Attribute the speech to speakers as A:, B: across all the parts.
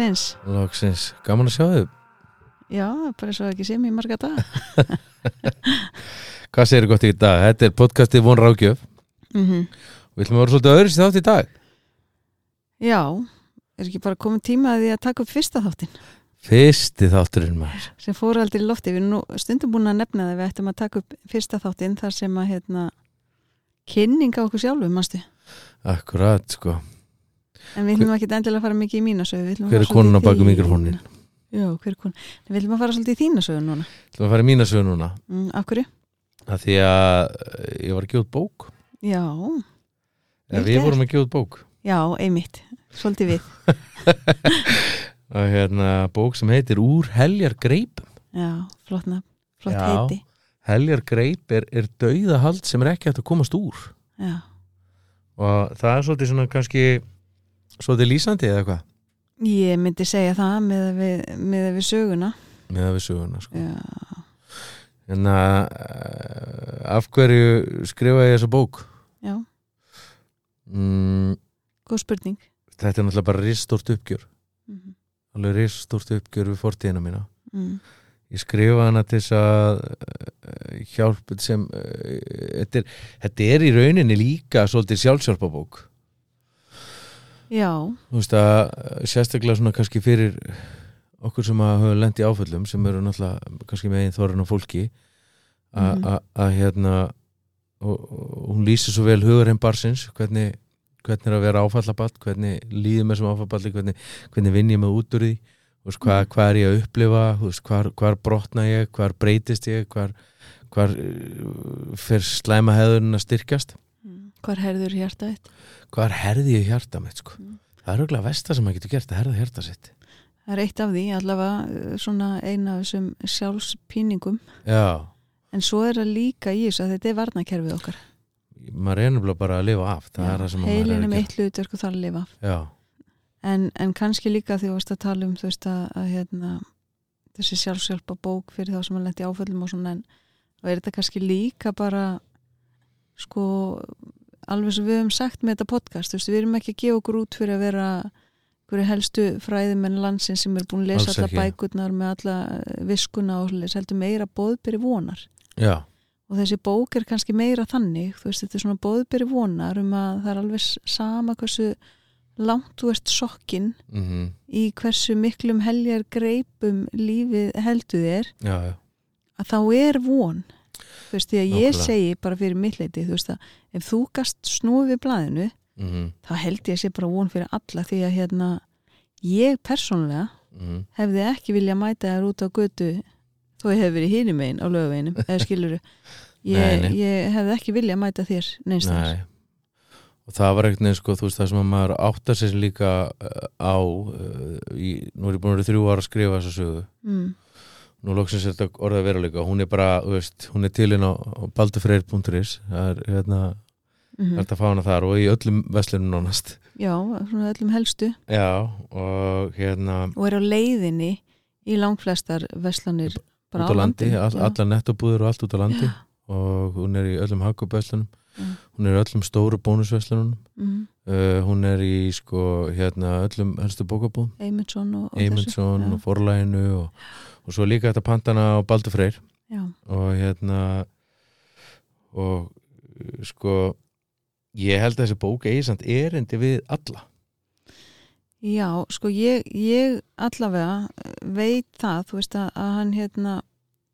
A: Loksins.
B: Loksins, gaman að sjá þau
A: Já, bara svo ekki sem í marga dag
B: Hvað segir gott í dag? Þetta er podcastið Von Rákjöf
A: mm
B: Við ætlum að vera svolítið öðru sér þátt í dag.
A: Já, er ekki bara komið tíma að því að taka upp fyrsta þáttin
B: Fyrsti þátturinn maður.
A: Sem fór aldrei í lofti, við erum nú stundum búin að nefna það við ættum að taka upp fyrsta þáttin þar sem að hérna kynninga okkur sjálfum, mástu
B: Akkurat, sko
A: en við ætlum ekki endilega fara mikið í mínasögu
B: Hver er konan á baku mikrofónin?
A: Já, hver er konan? Við ætlum að fara svolítið í þínasögu núna.
B: Þú ætlum að fara í mína sögu núna.
A: Mm, Af hverju?
B: að Því að eh, ég var að út bók.
A: Já,
B: Eða Við vorum að út bók.
A: Já, einmitt. Svolítið við,
B: og hérna bók sem heitir Úr heljar greipum
A: já, flott nafn. Flott
B: Já.
A: heiti.
B: Heljar greip er, er dauðahald sem er ekki hægt að komast úr.
A: Já,
B: og það er svolítið svona kannski svolítið lýsandi eða hvað
A: ég myndi segja það með að við, með að við söguna.
B: Með að við söguna sko.
A: Já,
B: en að uh, af hverju skrifa ég þessa bók?
A: Já,
B: mm,
A: góð spurning.
B: Þetta er náttúrulega bara risstort uppgjör.
A: Mm
B: alveg risstort uppgjör við fortíðina mína.
A: -hmm.
B: ég skrifa hana til þess að uh, hjálp sem uh, þetta, er, þetta er í rauninni líka svolítið sjálfsjálpabók
A: Já,
B: þú veist að uh, sérstaklega svona kannski fyrir okkur sem að hafa lent í áföllum sem eru náttúrulega kannski með einn þorran á fólki
A: Mhm.
B: að hérna og, og hún lýsir svo vel hugarheim barsins hvernig, hvernig er að vera áfallabatt hvernig líður með sem áfallaballi hvernig, hvernig vinn ég með út úr því veist, hvað, hvað er ég að upplifa veist, hvar, hvar brotna ég, hvar breytist ég hvar, hvar uh, fer slæma hefðurinn að styrkjast.
A: Hvar herður hjarta þitt?
B: hvar herði ég hjarta mitt sko.
A: Mm.
B: það er auðvitað versta sem maður getur gert að herða hjarta sitt
A: Það er eitt af því, allavega uh, svona eina af þessum sjálfspíningum
B: já,
A: en svo er það líka í þessu að þetta er varnakerfið okkar
B: maður er nefnilega bara að lifa af það er það sem maður er að
A: með eitt hlutverk og það er að lifa af.
B: gera já,
A: en, en kannski líka því þú veist að tala um þú veist að, að hérna, þessi sjálfsjálpa bók fyrir þá sem að lendi áföllum og svona en og er þetta kannski líka bara sko alveg sem við höfum sagt með þetta podcast veist, við erum ekki að gefa okkur út fyrir að vera hverju helstu fræðimenn landsins sem er búin að lesa alla bækurnar með alla eh, viskuna og svoleiðis, heldur meira boðberi vonar.
B: Já,
A: og þessi bók er kannski meira þannig þú veist, þetta er svona boðberi vonar um að það er alveg sama hversu langt þú ert sokkin
B: mm
A: í hversu miklum heljar greipum lífið heldur þér
B: já.
A: að þá er von þú veist, því að ég
B: Nákvæmlega.
A: segi bara fyrir mitt leiti, þú veist að ef þú gast snúið við blaðinu,
B: mm
A: þá held ég sé bara von fyrir alla því að hérna ég persónlega
B: -hmm.
A: hefði ekki vilja mæta þér út á götu þó ég hef verið hinum einn á lögaveginum eða skilur ég, ég hefði ekki vilja mæta þér neinstans
B: Nei. Og það var ekkert neins sko, þú veist það sem að maður áttar sér líka uh, á uh, í, nú er ég búin að vera þrjú ára að skrifa þessa sögu.
A: Mm,
B: nú loksins er þetta vera líka hún er bara, þú veist, hún er til inn á, baldurfreyr.is það er hérna,
A: mm
B: hægt að fá hana þar og í öllum veslunum nánast.
A: Já, svona öllum helstu.
B: Já, og hérna
A: og er á leiðinni í langflestar veslanir bara
B: á landi, all,
A: já.
B: allar nettobúður og allt út á landi. Og hún er í öllum hagkupveslunum
A: Já.
B: hún er í öllum stóru bónusveslunum
A: Mhm.
B: uh, hún er í sko hérna öllum helstu bókabúðum.
A: Eymundsson og, og
B: og Forlæginu og, og svo líka þetta pantana á Baldur Freyr.
A: Já,
B: og hérna og sko ég held að þessi bók eigi samt erindi við alla.
A: Já, sko ég, ég allavega veit það, þú veist að, að hann hérna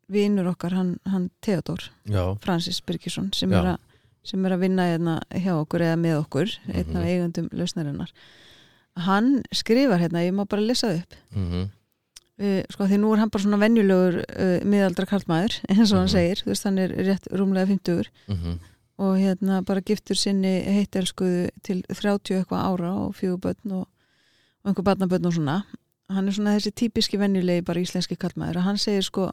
A: vinur okkar, hann, hann Theodor
B: já,
A: Francis Birgisson sem sem er að vinna hérna hjá okkur eða með okkur, einn af
B: Mhm.
A: eigundum lausnarinnar. Hann skrifar hérna, ég má bara lesa það upp.
B: Mm
A: uh, sko því nú er hann bara svona venjulegur uh, miðaldra karlmaður, eins og hann
B: Mhm.
A: segir þú veist, hann er rétt rúmlega 50
B: -hmm.
A: og hérna bara giftur sinni heitelskuðu til 30 eitthvað ára og fjögur börn og, og einhver barnabörn og svona hann er svona þessi típiski venjulegi bara íslenski kallmaður og hann segir sko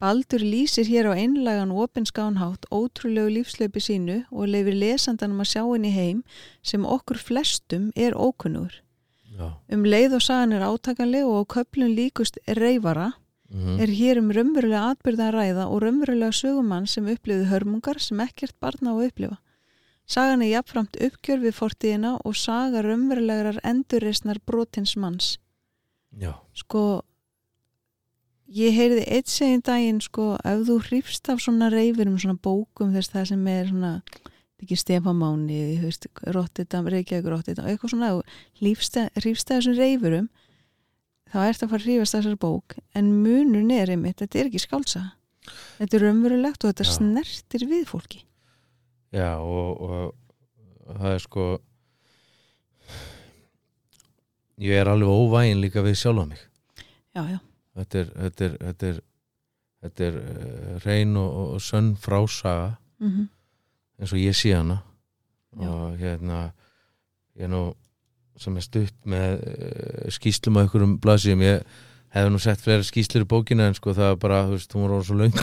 A: Baldur lýsir hér á einlagan og opinskáanhátt ótrúlegu lífslaupi sínu og leifir lesandanum að sjá í heim sem okkur flestum er ókunnugur.
B: Já
A: Um leið og sagan er átakanleg og köplun líkust reyfara
B: mm
A: er hér um raunverulega atbyrða að ræða og raunverulega sögumann sem upplifði hörmungar sem ekkert barna á að upplifa. Sagan er jafnframt uppgjör við fortíðina og saga raunverulegar endurreisnar brotins manns.
B: já,
A: sko ég heyrði eitt segin daginn sko ef þú hrifst af svona reyfirum svona bókum þess það sem er svona ekki stefamáni, Rotterdam, Reykjavík Rotterdam, eitthvað svona hrifst af þessum reyfirum þá ert að fara að hrifast þessar bók en munun er einmitt, þetta er ekki skálsa þetta er raunverulegt og þetta
B: Já.
A: snertir við fólki.
B: Já og, og það er sko ég er alveg óvægin líka við sjálfa mig.
A: Já, já,
B: þetta er þetta er, þetta er, þetta er uh, reyn og, og, sönn frásaga.
A: Mm
B: eins og ég sé hana.
A: Já.
B: og hérna ég er nú sem er stutt með uh, skýslum á einhverjum blasjum ég hefði nú sett fleiri skýslur í bókina en sko það er bara, þú veist, var orðin svo löng.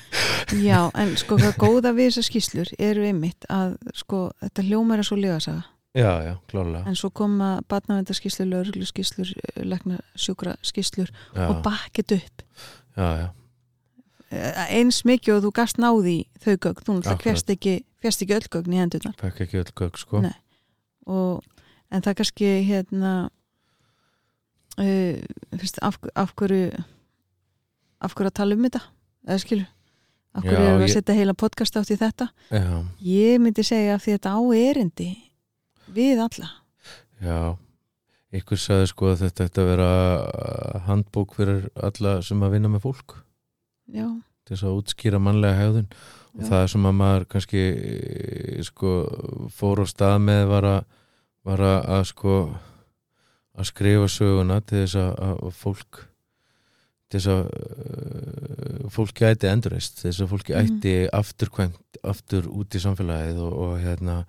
A: Já en sko hvað góða við þessar skýslur eru einmitt að sko þetta hljómar er svo liðasaga
B: já, já, klálega
A: en svo koma batnavendarskíslur, laurugluskíslur legna sjúkra skíslur
B: já,
A: og bakkið upp.
B: Já, já,
A: Eh, eins mikið og þú gast náði þau gögn, þú náttúrulega fjast ekki fjast ekki öll gögn í hendurnar.
B: Fekk ekki öll gögg sko.
A: Og, en það kannski hérna uh, fyrst, af, af hverju af hverju að tala um þetta? Eða skilur af hverju
B: Já,
A: við að
B: ég-
A: setja heila podcast átt í þetta?
B: Já,
A: ég myndi segja að þetta á erindi við alla.
B: Já. Ykkur sagði sko að þetta ætti að vera handbók fyrir alla sem að vinna með fólk
A: já,
B: til þess að útskýra mannlega hegðun. Og
A: Já.
B: það sem að maður kannski eh, sko fór á stað með var að, var að, að sko að skrifa söguna til þess að, að fólk til þess að uh, fólk gæti endurist til þess að fólki
A: Mhm.
B: ætti afturkvæmt aftur út í samfélagið og, og hérna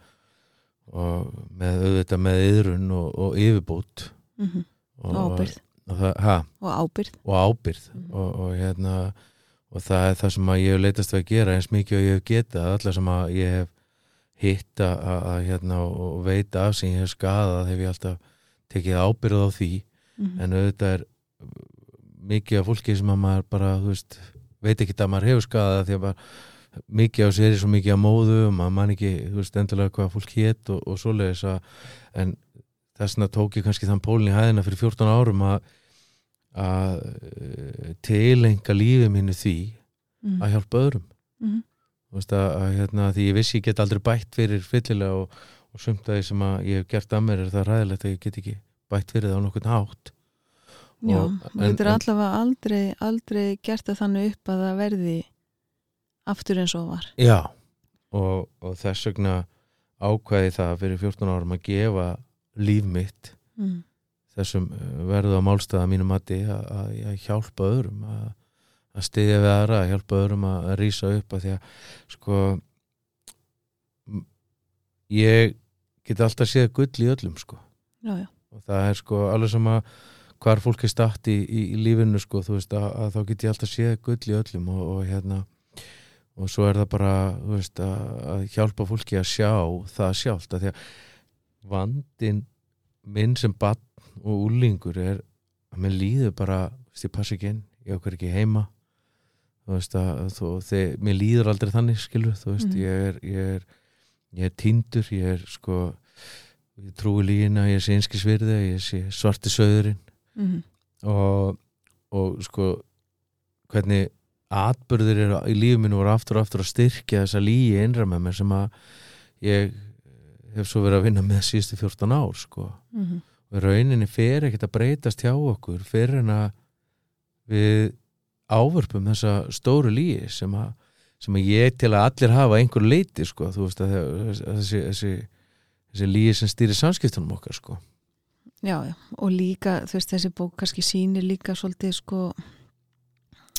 B: og með auðvitað með yðrun og, og yfirbót.
A: Mm
B: og,
A: og ábyrð
B: og, það,
A: og ábyrð
B: og ábyrð
A: Mhm.
B: og, og hérna og það er það sem að ég hef leitast við að gera eins mikið og ég hef getað. Alla sem að ég hef hitt að, hérna og veit af sem ég hef skadað hef ég alltaf tekið ábyrð á því.
A: Mm
B: en auðvitað er mikið af fólki sem að maður bara veist, veit ekki að maður hefur skadað því að bara mikið á sér er svo mikið að móðu og maður man ekki veist, endilega hvað fólk hétt og, og svoleiðis en þess vegna tók ég kannski þann pólinn í hæðina fyrir 14 árum að að eh, tilenga lífið mínu því
A: mm
B: að hjálpa öðrum veist, að, að, hérna, því ég vissi ég get aldrei bætt fyrir fyllilega og, og sumt að því sem að ég hef gert að mér er það ræðilegt að ég get ekki bætt fyrir það á nokkurn hátt
A: Já, þú getur allavega aldrei, aldrei gert það þannig upp að það verði aftur eins og var.
B: Já, og, og þess vegna ákvæði það fyrir 14 árum að gefa líf mitt
A: Mm.
B: Þessum eh, verðu á málstæða mínu mati að, að, að hjálpa öðrum að, að styðja við aðra, að hjálpa öðrum að, rýsa upp að því að sko ég get alltaf séð gull í öllum sko
A: Já, já.
B: og það er sko alveg sem að hvar fólk er statt í, í, í lífinu sko veist að, að þá get ég alltaf séð gull í öllum og, og hérna og svo er það bara veist að, að hjálpa fólki að sjá það sjálft að því að vandin minn sem barn og úlingur er að mér líður bara veist, ég passa ekki inn, ég okkur ekki heima þú veist að þú, þið, mér líður aldrei þannig skilur þú veist,
A: Mhm.
B: ég er ég er, ég er týndur, ég er sko ég trúi lígina, ég sé einskisvirði ég sé svarti söðurinn
A: Mm.
B: og, og sko hvernig atbyrður eru í lífið minu voru aftur og aftur að styrkja þessa lígi innra með mér sem að ég hef svo verið að vinna með síðustu 14 ár sko
A: Mm.
B: og rauninni fer ekkert að breytast hjá okkur fyrir en að við ávörpum þessa stóru lígi sem að, sem að ég til að allir hafa einhver leiti sko, þú veist að þe- þessi, þessi, þessi lígi sem stýrir samskiptunum okkar sko
A: Já, já. Og líka, veist, þessi bók kannski sýnir líka svolítið sko,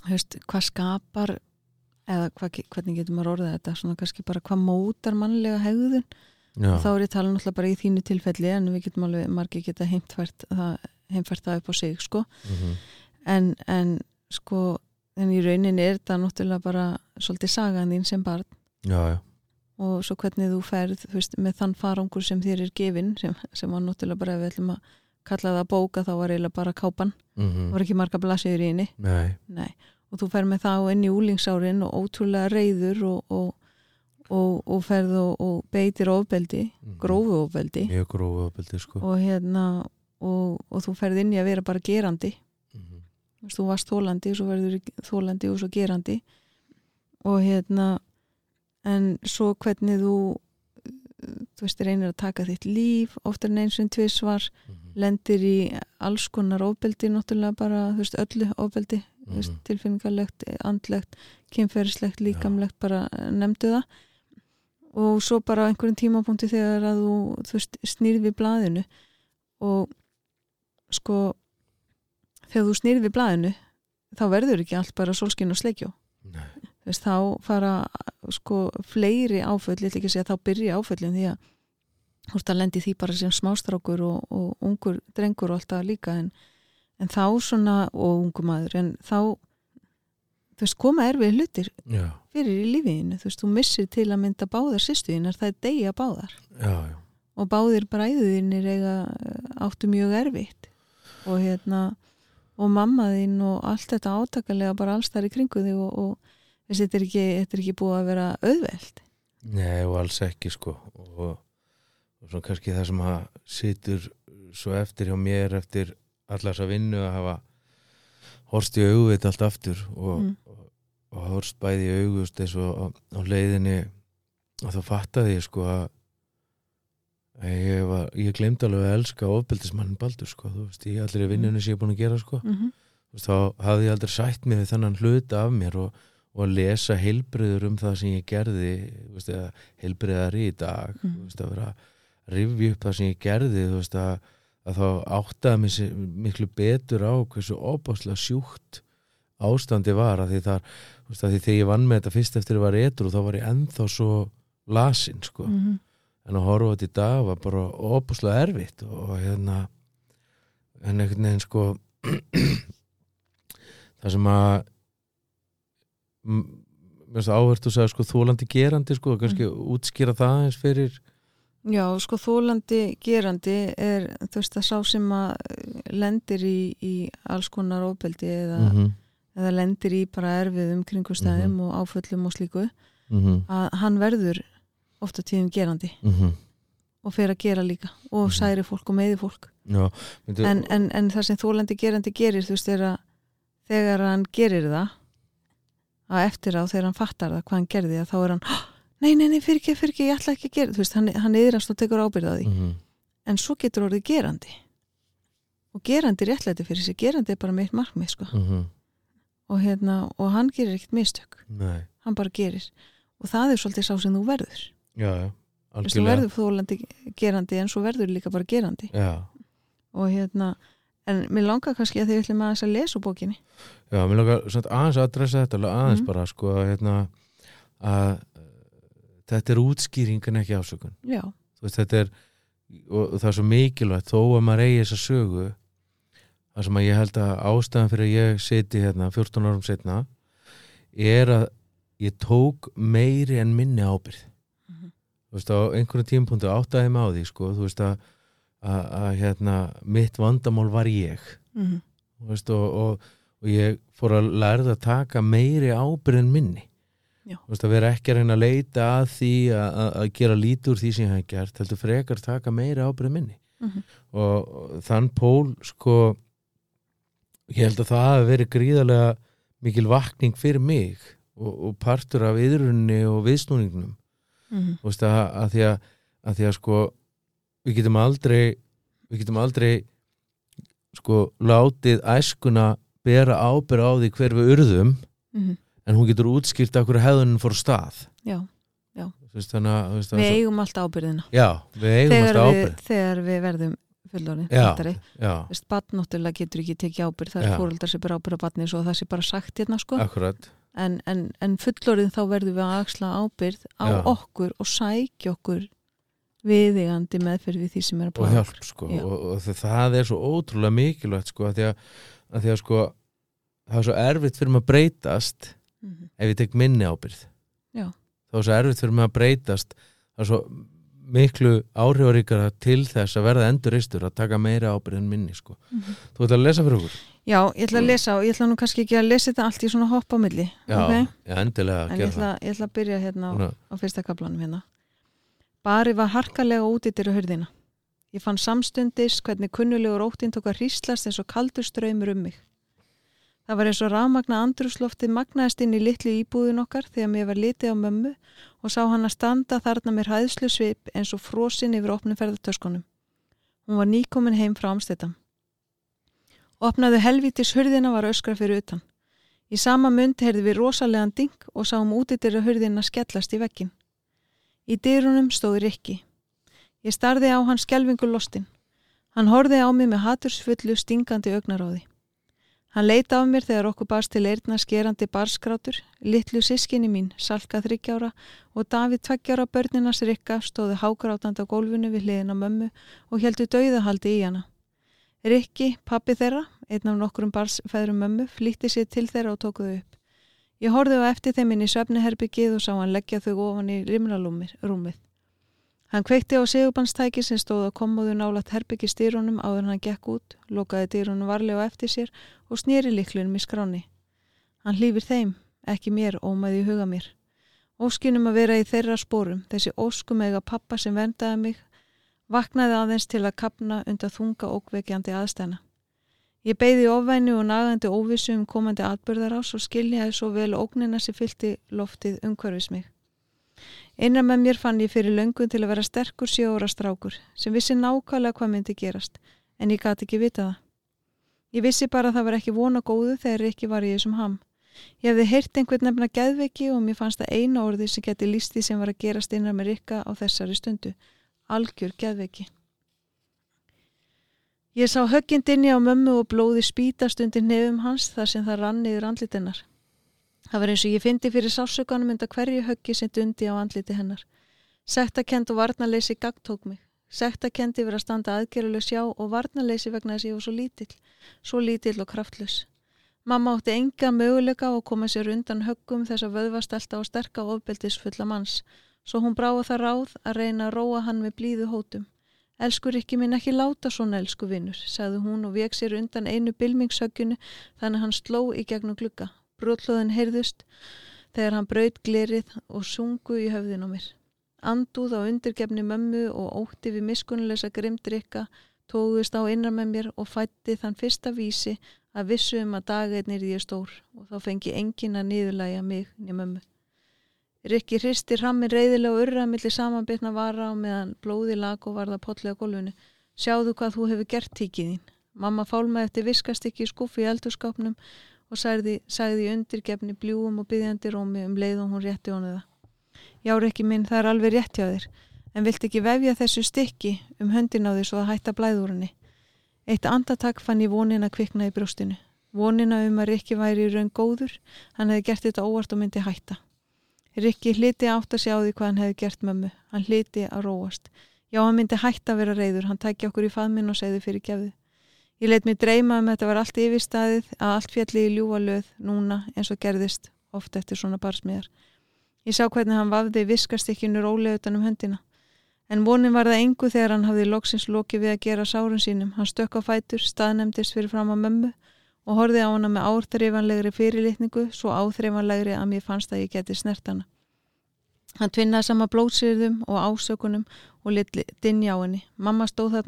A: veist, hvað skapar eða hvað, hvernig getur maður orðið þetta, svona kannski bara hvað mótar mannlega hegðun. Og þá er ég tala náttúrulega bara í þínu tilfelli en við getum alveg, margir geta heimtfært það, heimtfært það upp á sig, sko.
B: mhm,
A: En, en sko, en í rauninni er þetta náttúrulega bara svolítið sagan þín sem barn.
B: Já, já,
A: og svo hvernig þú ferð þú veist, með þann farangur sem þér er gefin sem, sem var náttúrulega bara við ætlum að kalla það bóka þá var eiginlega bara kápan.
B: Mhm,
A: var ekki marga blasiður í henni.
B: Nei,
A: Nei. og þú ferð með þá inn í úlingsárin og ótrúlega reyður og, og, og, og ferð og, og beitir ofbeldi,
B: mhm.
A: grófu ofbeldi
B: mjög grófu ofbeldi sko
A: og hérna og, og þú ferð inn í að vera bara gerandi
B: Mhm.
A: Þú varst þólandi, svo verður þólandi og svo gerandi og hérna en svo hvernig þú þú veist, reynir að taka þitt líf oftar en eins og tvisvar
B: Mhm.
A: lendir í alls konar ofbeldi náttúrulega bara, þú veist, öllu ofbeldi veist,
B: Mhm.
A: tilfinningarlegt, andlegt kynferðislegt, líkamlegt bara nefndu það og svo bara á einhverjum tímapunkti þegar að þú, þú snýrð við blaðinu og sko þegar þú snýrð við blaðinu þá verður ekki allt bara sólskinn og sleikjó. Veist, þá fara sko fleiri áföll, ég ætla ekki segja þá byrja áföllin því að þú veist að lendi því bara sem smástrákur og, og ungur drengur og alltaf líka en, en þá svona, og ungu maður en þá þú veist, koma erfið hlutir
B: já,
A: fyrir í lífiðinu, þú veist, þú missir til að mynda báðar sýstuðinar, það er degja báðar.
B: Já, já.
A: og báðir bræðuðinir eiga eh, áttu mjög erfitt. Og hérna og mamma þín og allt þetta átakalega bara alls þar í kringu þig og, og þessi, þetta, er ekki, þetta er ekki búið að vera auðveld
B: Nei og alls ekki sko. Og, og svo kannski það sem að situr svo eftir hjá mér eftir allar þess að vinnu að hafa horst í augveit allt aftur og,
A: Mm.
B: og, og horst bæði í august eins og á, leiðinni og þá fattaði ég sko að ég, var, ég glemdi alveg að elska ofbeldismannin Baldur sko, þú veist, í allir vinnunni sem ég er búin að gera sko
A: mm -hmm.
B: Þá hafði ég aldrei sætt mér við þennan hluta af mér og, og lesa heilbriður um það sem ég gerði heilbriðari í dag þú veist, að vera að rifja upp það sem ég gerði þú veist, að, að þá áttaði mér miklu betur á hversu óbáslega sjúkt ástandi var að því þar veist, að því þegar ég vann með þetta fyrst eftir að ég var etru þá var ég ennþá svo lasin sko.
A: Mm
B: en að horfa þetta í dag var bara óbúslega erfitt og hérna en einhvern veginn sko það sem að mér finnst áhvert að segja sko þólandi gerandi sko, kannski útskýra það eins fyrir
A: Já, sko þólandi gerandi er þú veist að sá sem að lendir í, í alls konar ofbeldi eða,
B: -hmm.
A: eða lendir í bara erfiðum kringustæðum og áföllum og slíku
B: Mm -hmm.
A: að hann verður ofta tíðum gerandi
B: Mm
A: og fer að gera líka og
B: Mhm.
A: særi fólk og meði fólk
B: Já, myndi,
A: en, en, en það sem þólandi gerandi gerir þú veist er að þegar hann gerir það að eftir á þegar hann fattar það hvað hann gerði að þá er hann "Ah, nei, nei, nei, fyrir ekki, fyrir ekki, ég ætla ekki að gera þú veist, hann, hann yðrast og tekur ábyrð á því.
B: Mm -hmm.
A: en svo getur orðið gerandi. Og gerandi réttlæti fyrir sig gerandi er bara meitt markmið sko.
B: Mhm.
A: og, hérna, og hann gerir ekkert mistök.
B: Nei,
A: hann bara gerir. Og það er svolítið sá sem þú verður.
B: Já, já
A: veist, þú
B: algjörlega.
A: verður þólandi gerandi en svo verður líka bara gerandi.
B: Já,
A: og hérna en mér langar kannski að þið ætlum aðeins að lesa bókinni.
B: Já, mér langar aðeins að adressa þetta aðeins
A: Mhm.
B: bara sko hérna, að þetta er útskýring en ekki ásökun veist, þetta er og það er svo mikilvægt þó að maður eigi þessa sögu það sem að ég held að ástæðan fyrir að ég seti hérna 14 árum setna er að ég tók meiri en minni ábyrð
A: Mhm.
B: þú veist á einhverjum tímpunktu áttaði mig á því sko þú veist að, að, að hérna mitt vandamál var ég.
A: Mm
B: þú veist, og, og, og ég fór að lærða að taka meiri ábyrð en minni veist, að vera ekki að reyna að leita að því að, gera lítið úr því sem hef gert heldur frekar taka meiri ábyrð en minni
A: Mhm.
B: og, og þann pól sko ég held að það hafi verið gríðarlega mikil vakning fyrir mig og, og partur af yðrunni og viðsnúningnum
A: -hmm.
B: þú veist, að, að, því að, að því að sko við getum aldrei við getum aldrei sko látið æskuna bera ábyrð á því hver við urðum
A: Mhm.
B: En hún getur útskýrt af hverju hefðunin fór stað
A: já,
B: Þú veist, að þú veist,
A: við
B: að-
A: eigum alltaf ábyrðina
B: já, við eigum
A: þegar
B: alltaf
A: við,
B: ábyrð
A: þegar við verðum fullorinn
B: Já. já,
A: náttúrulega getur ekki tekið ábyrð það
B: Já.
A: er fóreldrar sem ber ábyrð á barni svo það sé bara sagt hérna sko en, en, en fullorinn þá verðum við að axla ábyrð á
B: Já.
A: okkur og sækja okkur viðigandi meðferð við því sem er að
B: og
A: plaga
B: hjálp sko
A: Já.
B: og, og þa- það er svo ótrúlega mikilvægt sko að því að, að því að sko það er svo erfitt fyrir maður að breytast
A: Mhm.
B: ef ég tek minni ábyrð
A: Já.
B: þá er svo erfitt fyrir maður að breytast það er svo miklu áhrifaríkara til þess að verða endurreistur að taka meira ábyrð en minni sko
A: Mhm.
B: þú ætla að lesa fyrir okkur
A: Já, ég ætla að lesa og ég ætla nú kannski ekki að lesa þetta allt í svona hopp á milli
B: já,
A: ok?
B: já endilega
A: en
B: gera
A: ég ætla, ég ætla að byrja hérna á,
B: það
A: á fyrsta kaplanum hérna Bari var harkalega út yttir á hörðina Ég fann samstundis hvernig kunnulegur óttinn tók að hríslast eins og kaldur ströymur um mig. Það var eins og rafmagna andrúsloftið magnaðist inn í litlu íbúðin okkar þegar mér var litið á mömmu og sá hann að standa þarna mér hæðslu svip eins og frosinn yfir opnum ferðartöskunum. Hún var nýkomin heim frá Amstedam. Opnaðu helvítis hurðina var öskra fyrir utan. Í sama mynd heyrði við rosalegan ding og sáum útitir að hurðina skellast í vekkin. Í dyrunum stóði Rikki. Ég starði á hans skjelvingu lostin. Hann horði á mig með hatursfullu stingandi augnaróði. Hann leita á mér þegar okkur barst til eirna skerandi barskrátur, litlu sískinni mín, Salka þryggjára og Davíð tveggjára börninas Rikka stóði hágrátandi á gólfinu við hliðin á mömmu og heldu dauðahaldi í hana. Rikki, pappi þeirra, einn af nokkrum barsfæðrum mömmu, flýtti sér til þeirra og tókuðu upp. Ég horfið á eftir þeim inn í söfniherbyggið og sá hann leggja þau ofan í rimralúmið. Hann kveikti á segubannstæki sem stóð á komoðu nálat herbyggi stýrunum áður hann gekk út, lokaði dýrunum varlega eftir sér og snýri liklunum í skráni. Hann hlýfir þeim, ekki mér, ómaði í huga mér. Óskinum að vera í þeirra spórum, þessi óskum eiga pappa sem vendaði mig, vaknaði aðeins til að kapna undan þunga ókveikjandi aðstæna. Ég beigði ofvæni og nagandi óvissu um komandi atbyrðarás og skiljaði svo vel ógnina sem fylgti loftið umhverfis mig. Einar með mér fann ég fyrir löngun til að vera sterkur sjóra strákur sem vissi nákvæmlega hvað myndi gerast en ég gati ekki vita það. Ég vissi bara að það var ekki vona góðu þegar ekki var ég sem ham. Ég hefði heyrt einhvern nefna gæðveiki og mér fannst það eina orði sem geti lísti sem var að gerast einar með rikka á þessari stundu. Algjör gæðveiki. Ég sá höggind inni á mömmu og blóði spítast undir nefum hans þar sem það rann niður andlitinnar. Það var eins og ég fyndi fyrir sásökanum undan hverju höggi sem dundi á andliti hennar. Sektakend og varnaleysi gagtók mig. Sektakendi verið að standa aðgerðuleg sjá og varnaleysi vegna þess að ég var svo lítill, svo lítill og kraftlus. Mamma átti enga möguleika á að koma sér undan höggum þess að vöðvastelta og sterka ofbeldisfulla manns, svo hún bráða það ráð að reyna að róa hann með blíðu hótum. Elskur ekki minn ekki láta svona elsku vinnur, sagði hún og vek sér undan einu bilmingshögginu þannig hann sló í gegnum glugga Brótlóðin heyrðust þegar hann braut glerið og sungu í höfðin á mér. Andúð á undirgefni mömmu og ótti við miskunnulegsa grimdrykka tóðust á innan með mér og fætti þann fyrsta vísi að vissu um að dageinnir ég stór og þá fengi engin að niðurlæga mig niður mömmu. Rikki hristi hrammin reyðilega og urra millir samanbyrna vara á meðan blóði lag og varða potlega gólfinu. Sjáðu hvað þú hefur gert tíkið þín. Mamma fálma eftir viskast ekki í skuffi í eldurskapnum og sagði, sagði undirgefni bljúum og byggjandi rómi um leið og hún rétti honu það. Járu ekki minn, það er alveg rétt hjá þér, en vilt ekki vefja þessu stykki um höndin á því svo að hætta blæðúrunni. Eitt andatak fann ég vonina kvikna í brjóstinu. Vonina um að Rikki væri í raun góður, hann hefði gert þetta óvart og myndi hætta. Rikki hliti átt að sjá því hvað hann hefði gert mömmu. Hann hliti að róast. Já, hann myndi hætta að vera reyður, hann tækja okkur í faðminn og segði fyrir gefðu. Ég leitt mér dreyma um að þetta var allt yfirstaðið að allt fjalli í ljúa löð núna eins og gerðist ofta eftir svona barsmiðar. Ég sá hvernig hann vafði viskastykkinu rólega utan um höndina. En vonin var það engu þegar hann hafði loksins lokið við að gera sárun sínum. Hann stökk á fætur, staðnemdist fyrir fram á mömmu og horfið á hana með áþreifanlegri fyrirlitningu svo áþreifanlegri að mér fannst að ég geti snert hana. Hann tvinnaði sama blótsýrðum og ásökunum og litli dinja á henni. Mamma stóð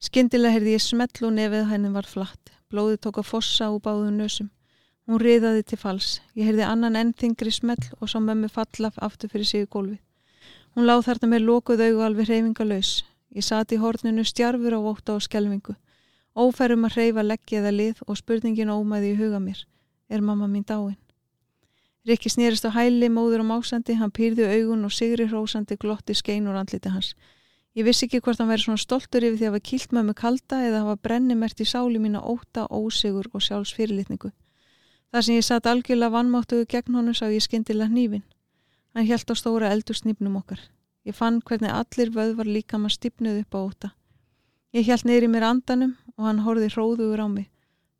A: Skyndilega heyrði ég smell og nefið henni var flatt. Blóði tók að fossa úr báðu nösum. Hún riðaði til fals. Ég heyrði annan ennþingri smell og sá mömmu falla aftur fyrir sig í gólfið. Hún láð þarna með lókuð augu alveg hreyfinga laus. Ég sati í horninu stjarfur á óta og skelvingu. Ófærum að hreyfa leggja eða lið og spurningin ómaði í huga mér. Er mamma mín dáin? Rikki snýrist á hæli, móður og másandi, hann pýrði augun og sigri hrósandi glotti skein úr andliti hans. Ég vissi ekki hvort hann væri svona stoltur yfir því að hafa kilt með mig kalda eða hafa brennimert í sáli mín að óta, ósigur og sjálfsfyrirlitningu. Það sem ég satt algjörlega vannmáttuðu gegn honum sá ég skindilega nývin. Hann hjælt á stóra eldur snýpnum okkar. Ég fann hvernig allir vöðvar líka maður stýpnuð upp á óta. Ég hjælt neyri mér andanum og hann horfið hróðugur á mig.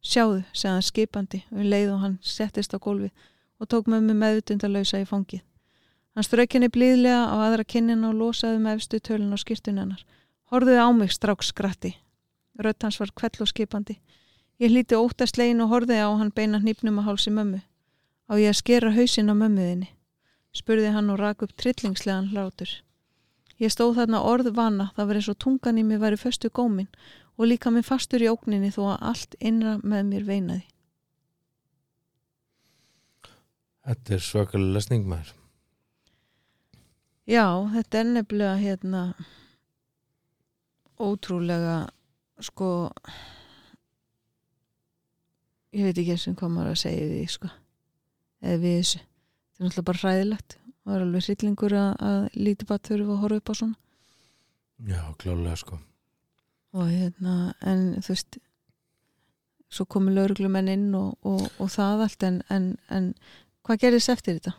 A: Sjáðu, segði hann skipandi og um leið og hann settist á gólfi og tók með mig meðutundalausa í fangið. Hann strauk henni blíðlega á aðra kinnin og losaði með efstu tölun á skýrtunennar. Horðuði á mig strax skratti. Rött hans var kvell og skipandi. Ég hlíti óttastlegin og horfiði á hann beina hnýpnum að hálsi mömmu. Á ég að skera hausin á mömmuðinni. Spurði hann og rak upp trillingslegan hlátur. Ég stóð þarna orð vana, það var eins og tungan í mig væri föstu gómin og líka minn fastur í ógninni þó að allt innra með mér veinaði.
B: Þetta er svakalega lesning maður
A: Já, þetta er nefnilega hérna ótrúlega sko ég veit ekki eins og hvað maður að segja því sko eða við þessu. Þetta er náttúrulega bara hræðilegt. Það er alveg hryllingur að, að lítið bara þurfa að horfa upp á svona.
B: Já, klálega sko.
A: Og hérna, en þú veist svo komu lauruglumenn inn og, og, og það allt en, en, en hvað gerðist eftir þetta?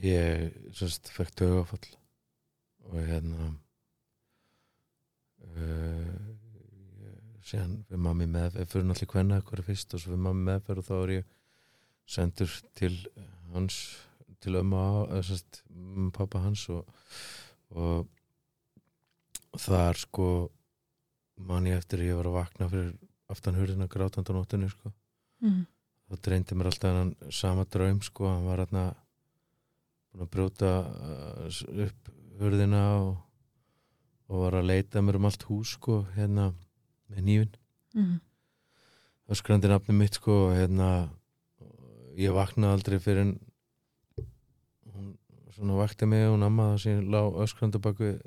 B: Ég, sérst, fekk tögafall og hérna uh, síðan við mammi með fyrir náttúrulega hvenna hverju fyrst og svo við mammi meðferð og þá er ég sendur til hans til ömmu á, sérst pappa hans og, og þar sko man ég eftir að ég var að vakna fyrir aftan hurðina grátandi á nóttunni sko
A: Mm.
B: þá dreyndi mér alltaf hann sama draum sko, hann var hann búin að brjóta uh, upp hurðina og, og var að leita mér um allt hús sko, hérna með nýfin
A: Mm.
B: það skrandi nafni mitt sko og hérna ég vaknaði aldrei fyrir en hún svona vakti mig og hún amma það sem lá öskrandi bak við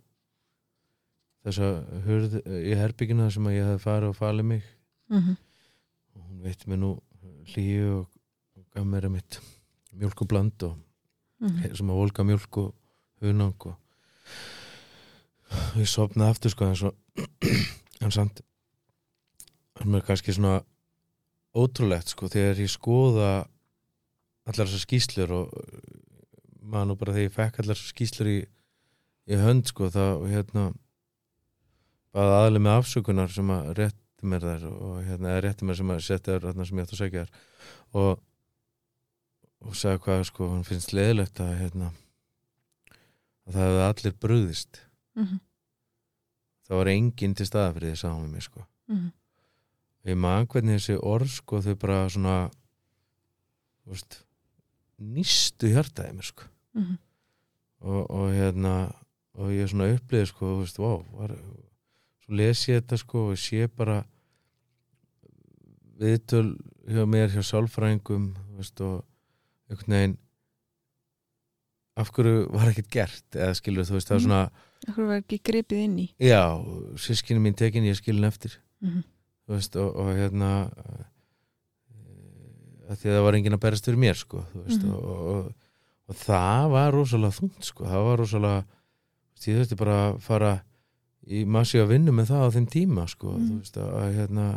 B: þessa hurð í herbyggina sem að ég hefði farið og falið mig
A: Mm.
B: og hún veitti mér nú hlýju og, og gaf mér að mitt mjölk og bland og
A: Mm.
B: sem að volga mjölk og hunang og ég sopnaði aftur sko en svo en samt hann mér kannski svona ótrúlegt sko þegar ég skoða allar þessar skýslur og maður nú bara þegar ég fekk allar þessar skýslur í, í hönd sko þá hérna bara aðlega með afsökunar sem að rétti mér þær og hérna eða rétti mér sem að setja þarna sem ég ætti að segja þær og og sagði hvað sko hann finnst leðilegt að hérna að það hefði allir brugðist
A: Mm.
B: það var enginn til staða fyrir því sagði hann við mig sko
A: Mm.
B: ég man hvernig þessi orð sko þau bara svona veist nýstu hjartaði mér sko
A: Mm.
B: og, og hérna og ég svona upplýði sko þú veist, wow, var, svo les ég þetta sko og sé bara viðtöl hjá mér hjá sálfræðingum þú veist, og einhvern veginn af hverju var ekkert gert eða skilur þú veist það er
A: Mhm.
B: svona
A: Akkur var ekki gripið inn í
B: já, sískinni mín tekin ég skilin eftir
A: mm.
B: þú veist, og, og hérna að því að það var enginn að berast fyrir mér sko, veist,
A: Mhm.
B: og, og, og það var rosalega þungt sko, það var rosalega þú veist, ég bara að fara í massi að vinna með það á þeim tíma sko,
A: Mhm.
B: þú veist, að hérna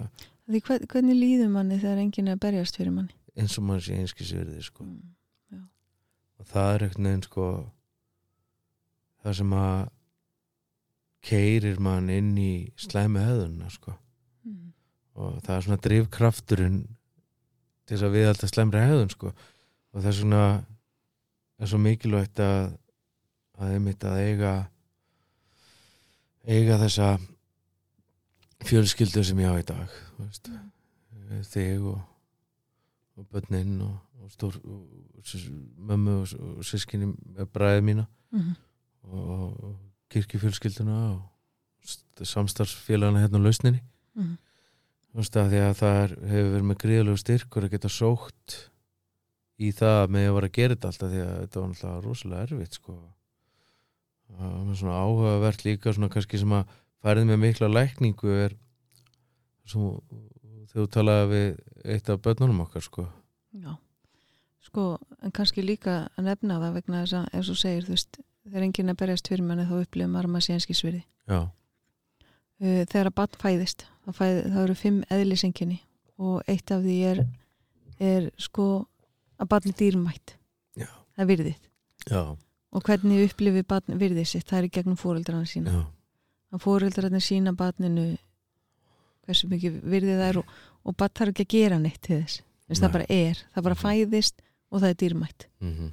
A: Því hvern, hvernig líður manni þegar enginn er að berjast fyrir manni?
B: Eins og mann sé einskisverði sko,
A: Mm.
B: og það er einhvern veginn sko það sem að keirir mann inn í slæmi höðuna sko
A: Mm.
B: og það er svona drifkrafturinn til þess að við alltaf slemra hefðun sko. og það er svona er svo mikilvægt að að einmitt að eiga eiga þessa fjölskyldu sem ég á í dag veist, þig og, og börnin og, og stór og, mömmu og, og sískinni bræði mína
A: Mm.
B: og, og kirkjufjölskylduna og samstarfsfélagana hérna á lausninni
A: Mm.
B: Þú veist að því að það er, hefur verið með gríðalegu styrkur að geta sótt í það með að vera að gera þetta alltaf því að þetta var náttúrulega rosalega erfitt sko það var svona áhugavert líka svona kannski sem að færið með mikla lækningu er svo, þegar þú talaði við eitt af börnunum okkar sko
A: Já, sko, en kannski líka að nefna það vegna þess að, eins og segir, þú veist, þegar enginn að berjast fyrir manni þá upplifum maður að maður sé einskisverði.
B: já,
A: þegar að barn fæðist, þá, fæð, þá eru fimm eðlisenginni og eitt af því er, er sko að barni dýrmætt.
B: Já.
A: Það er virðið.
B: já,
A: Og hvernig upplifir barn virðið sitt, það er gegnum fóreldrarna sína.
B: já,
A: Að fóreldrarna sína barninu hversu mikið virðið það er og, og barn þarf ekki að gera neitt til þess. Þess það
B: Nei.
A: bara er, það bara
B: Mhm.
A: fæðist og það er dýrmætt.
B: mhm,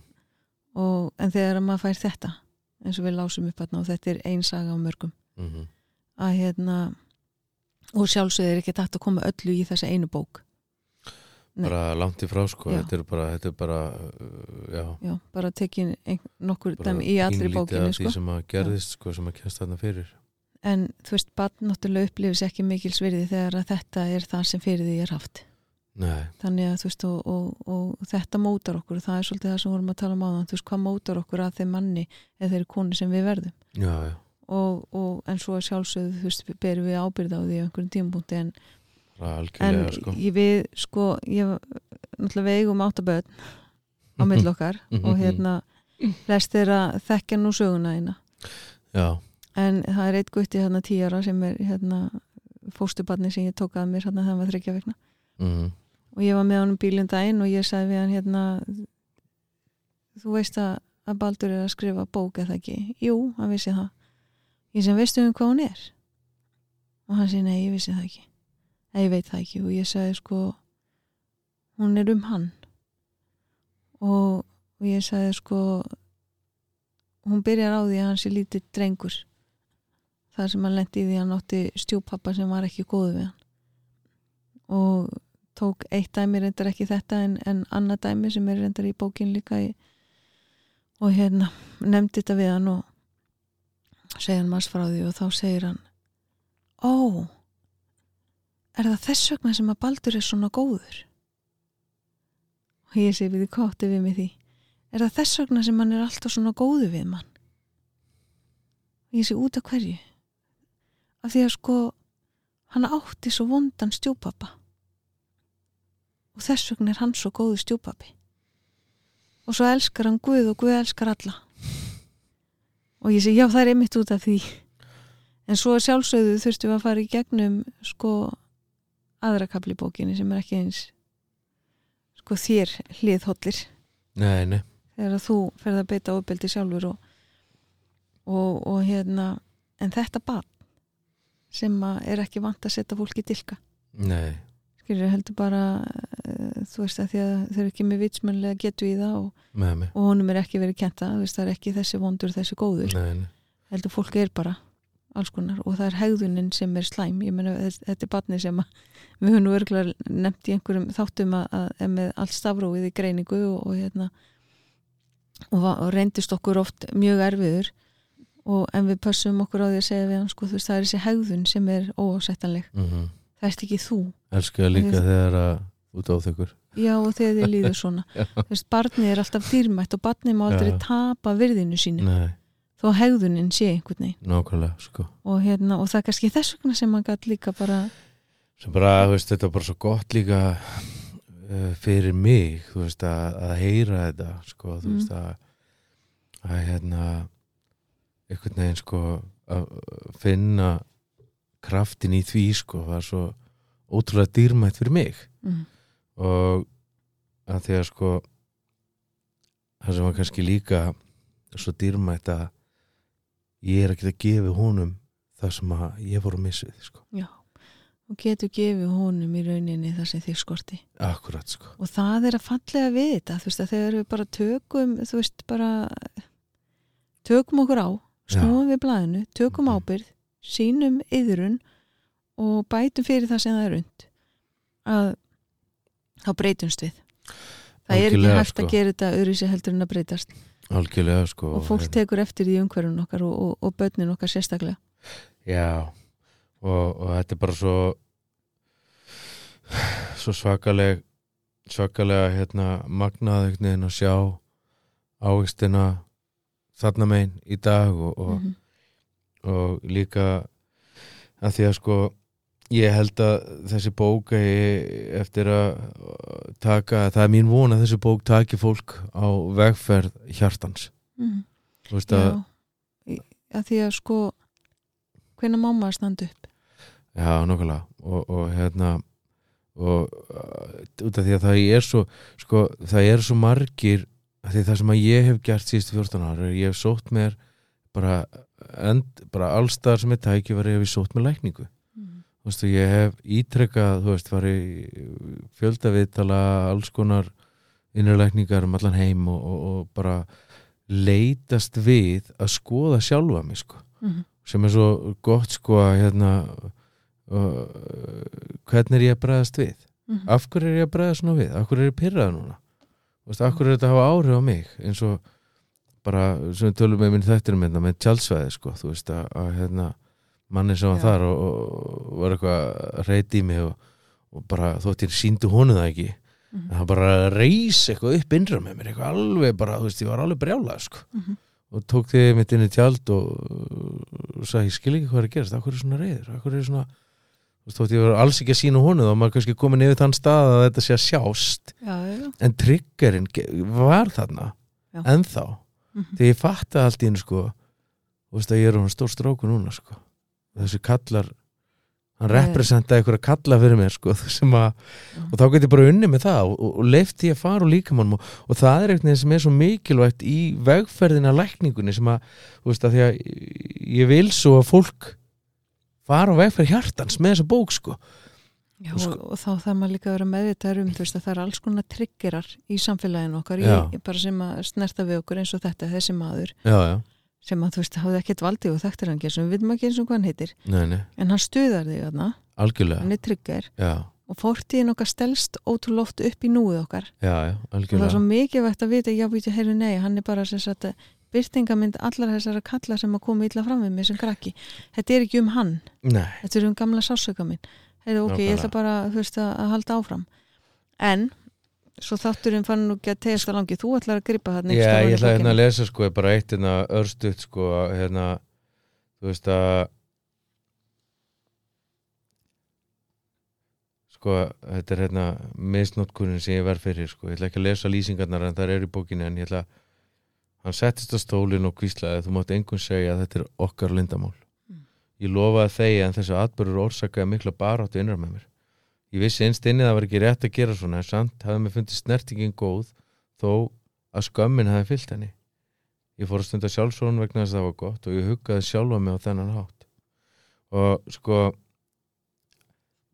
A: og, en þegar maður fær þetta eins og við lásum upp þarna og þetta er ein saga á mörgum
B: mhm
A: að hérna og sjálfsögð er ekki takt að koma öllu í þessa einu bók Nei.
B: bara langt í frá sko
A: Já.
B: þetta er bara, þetta er bara já,
A: já, bara tekin nokkur
B: bara
A: í allri
B: því
A: sko.
B: sem að gerðist sko sem að kjast þarna fyrir
A: en þú veist, barn náttúrulega upplifis ekki mikils virði þegar að þetta er það sem fyrir því er haft.
B: Nei,
A: þannig að þú veist og, og, og þetta mótar okkur. Það er svolítið það sem vorum að tala um áðan. Þú veist, hvað mótar okkur að þeim manni eða þeirri koni sem við verðum?
B: Já, já,
A: og, og en svo sjálfsögðu þú veist, berum við ábyrð á því á einhverjum tímapunkti en, en
B: sko.
A: ég við sko, ég náttúrulega við eigum áttaböð á mill okkar og hérna flest er að þekkja nú söguna eina.
B: Já,
A: en það er eitt gutti hérna tíara sem er hérna fóstubarni sem ég tók að mér hérna þegar hann var þryggja vegna
B: mm,
A: og ég var með honum bílinn daginn og ég sagði við hann hérna þú veist að, að Baldur er að skrifa bók eða ekki, jú, hann vissi það. Ég sem veistu um hvað hún er? Og hann segi nei, ég vissi það ekki. Nei, ég veit það ekki. Og ég sagði sko hún er um hann. Og, og ég sagði sko hún byrjar á því að hann sé lítið drengur þar sem hann lendi í því að hann átti stjúpappa sem var ekki góðu við hann. Og tók eitt dæmi reyndar ekki þetta en, en annað dæmi sem er reyndar í bókin líka í, og hérna nefndi þetta við hann og segja hann maður frá því og þá segir hann ó er það þess vegna sem að Baldur er svona góður? Og ég segi við því kótti við mig því er það þess vegna sem hann er alltaf svona góðu við mann? Og ég segi út af hverju af því að sko hann átti svo vondan stjúpappa. Og þess vegna er hann svo góðu stjúpappi. Og svo elskar hann Guð og Guð elskar alla. Og ég segi já það er einmitt út af því. En svo sjálfsögðu þurftum við að fara í gegnum sko aðra kapli bókinni sem er ekki eins sko þér hliðhollir.
B: Nei, nei.
A: Þegar þú ferð að beita ofbeldi sjálfur og, og, og hérna en þetta barn sem er ekki vant að setja fólki dilka.
B: Nei,
A: skilur heldur bara uh, þú veist að því að þau eru ekki með vitsmönlega getu í það og,
B: mig
A: og honum er ekki verið kenta veist það er ekki þessi vondur, þessi góður.
B: Nei, nei,
A: heldur fólk er bara alls konar og það er hegðunin sem er slæm. Ég þess- þetta er barni sem við höfum nú örgulega nefnt í einhverjum þáttum að, að er með allt stafróið í greiningu og, og hérna og, og reyndist okkur oft mjög erfiður og en við pössum okkur á því að segja við hann sko þú veist það er þessi hegðun sem er óásættanleg.
B: Mm
A: það ert ekki þú.
B: Elskar líka
A: Ég-
B: þegar að út á þaukur
A: já og þegar þið líður svona. Þú veist barnið er alltaf dýrmætt og barnið má aldrei tapa virðinu sínu.
B: Nei,
A: þó hegðunin sé einhvern veginn.
B: Nákvæmlega sko.
A: Og, hérna, og það er kannski þess vegna sem maður gætt líka bara
B: sem bara, þú veist, þetta er bara svo gott líka uh, fyrir mig þú veist, að, að heyra þetta sko, þú
A: Mm.
B: veist, að að hérna einhvern veginn sko að finna kraftin í því sko, er svo ótrúlega dýrmætt fyrir mig.
A: Mm,
B: og að því að sko það sem var kannski líka svo dýrmætt að ég er að gefa honum það sem að ég voru að missa við sko.
A: já. Og getur gefið honum í rauninni það sem þig skorti.
B: Akkurat sko.
A: Og það er að fallega við þetta þú veist að þegar við bara tökum þú veist bara tökum okkur á, snúum við blæðinu tökum ábyrð, sínum yðrun og bætum fyrir það sem það er und að þá breytumst við. Það er ekki
B: Algjörlega,
A: hægt
B: sko.
A: að gera þetta öðru sér heldur en að breytast.
B: Algjörlega sko
A: og fólk tekur eftir því umhverfun okkar og, og, og börnin okkar sérstaklega.
B: Já, og, og þetta er bara svo svo svakaleg svakalega hérna magnað einhvern veginn að sjá ávistina þarna megin í dag og, og,
A: Mhm.
B: og líka að því að sko ég held að þessi bók eigi eftir að taka, það er mín von að þessi bók taki fólk á vegferð hjartans
A: Mhm.
B: þú veist að,
A: að því að sko hvenær má maður standa upp
B: Já, nokkulega og, og hérna og uh, út af því að það er svo sko, það er svo margir því það sem að ég hef gert síðustu 14 ára er ég hef sótt mér bara, end, bara allstar sem er tækifæri hef ég sótt mér lækningu
A: mm.
B: veist, ég hef ítrekkað þú veist, farið fjöldaviðtala alls konar innrækningar um allan heim og, og, og bara leitast við að skoða sjálfa mig sko
A: Mm.
B: sem er svo gott sko að hérna uh, hvernig er ég að bregðast við
A: Mhm.
B: af hverju er ég að bregða svona við af hverju er ég pyrraða núna Þú veist, hverju er þetta að hafa áhrif á mig eins og bara sem við tölum með minn þættir með, með tjálsvæði sko, þú veist að, að hérna, manni sem var
A: Já.
B: þar og, og var eitthvað að reyti í mig og, og bara þótt ég síndu honu það ekki
A: Mhm.
B: en það bara reys eitthvað upp innra með mér eitthvað alveg bara, þú veist, ég var alveg brjálað sko
A: Mhm.
B: og tók þig mitt inn í tjald og, og sagði, ég skil ekki hvað er að gerast hverju er svona reyður, hverju er svona þótt ég var alls ekki að sína honu þá maður kannski komin yfir þann stað að þetta sé að sjást
A: já, já,
B: en triggerinn ge- var þarna
A: Já.
B: ennþá
A: Mhm.
B: þegar ég fatta allt í hennu sko þú veist að ég er hún stór stróku núna sko þessi kallar hann
A: Nei.
B: representa einhverja kalla fyrir mér sko að, og þá get ég bara unni með það og, og, og leift ég að fara úr líkamannum og, og það er eitthvað sem er svo mikilvægt í vegferðina lækningunni sem að, þú veist að því að ég vil svo að fólk fara á vegferð hjartans með þessa bók sko.
A: Já,
B: Og sko-
A: og, þá þarf maður líka að vera meðvitaður um þú veist að það er alls konar triggerar í samfélaginu okkar í, bara sem að snerta við okkur eins og þetta, þessi maður
B: já, já,
A: sem að þú veist hafði ekkert valdi og þekktir hann gerð sem við vitum ekki eins og hvað hann heitir.
B: Nei, nei,
A: en hann stuðar þig
B: algjörlega.
A: Hann er trigger.
B: Já,
A: og fórtíðin okkar stelst ótrúlega oft upp í núið okkar. Og það er svo mikilvægt að vita, já, býtu, heyru, nei hann er bara sem sagt að byrtingamind allar þessara kalla sem að koma illa fram við mig sem krakki, þetta er ekki um hann.
B: Nei,
A: þetta er um gamla sásöka minn. Heyrðu, ok, ég ætla bara veist, að, að halda áfram. En svo þátturinn fann nú ekki að tegast að langi. Þú ætlar að gripa þarna
B: Já, ég ætla hérna
A: bókinni.
B: að lesa sko bara eitt hérna örstutt sko að, hérna, þú veist að sko þetta er hérna misnótkunin sem ég verð fyrir sko, ég ætla ekki að lesa lýsingarnar en það er í bókinni en ég ætla hann settist á stólinn og kvíslaði þú mátt engun segja að þetta er okkar lindamál
A: Mm.
B: ég lofaði þegi en þessu atbyrður orsakaði mikla baráttu innra með mér. Ég vissi einst inni að það var ekki rétt að gera svona en samt hafði mér fundið snertingin góð þó að skömmin hefði fyllt henni. Ég fór að stunda sjálfsvörun vegna þess að það var gott og ég huggaði sjálfa mig á þennan hátt. Og sko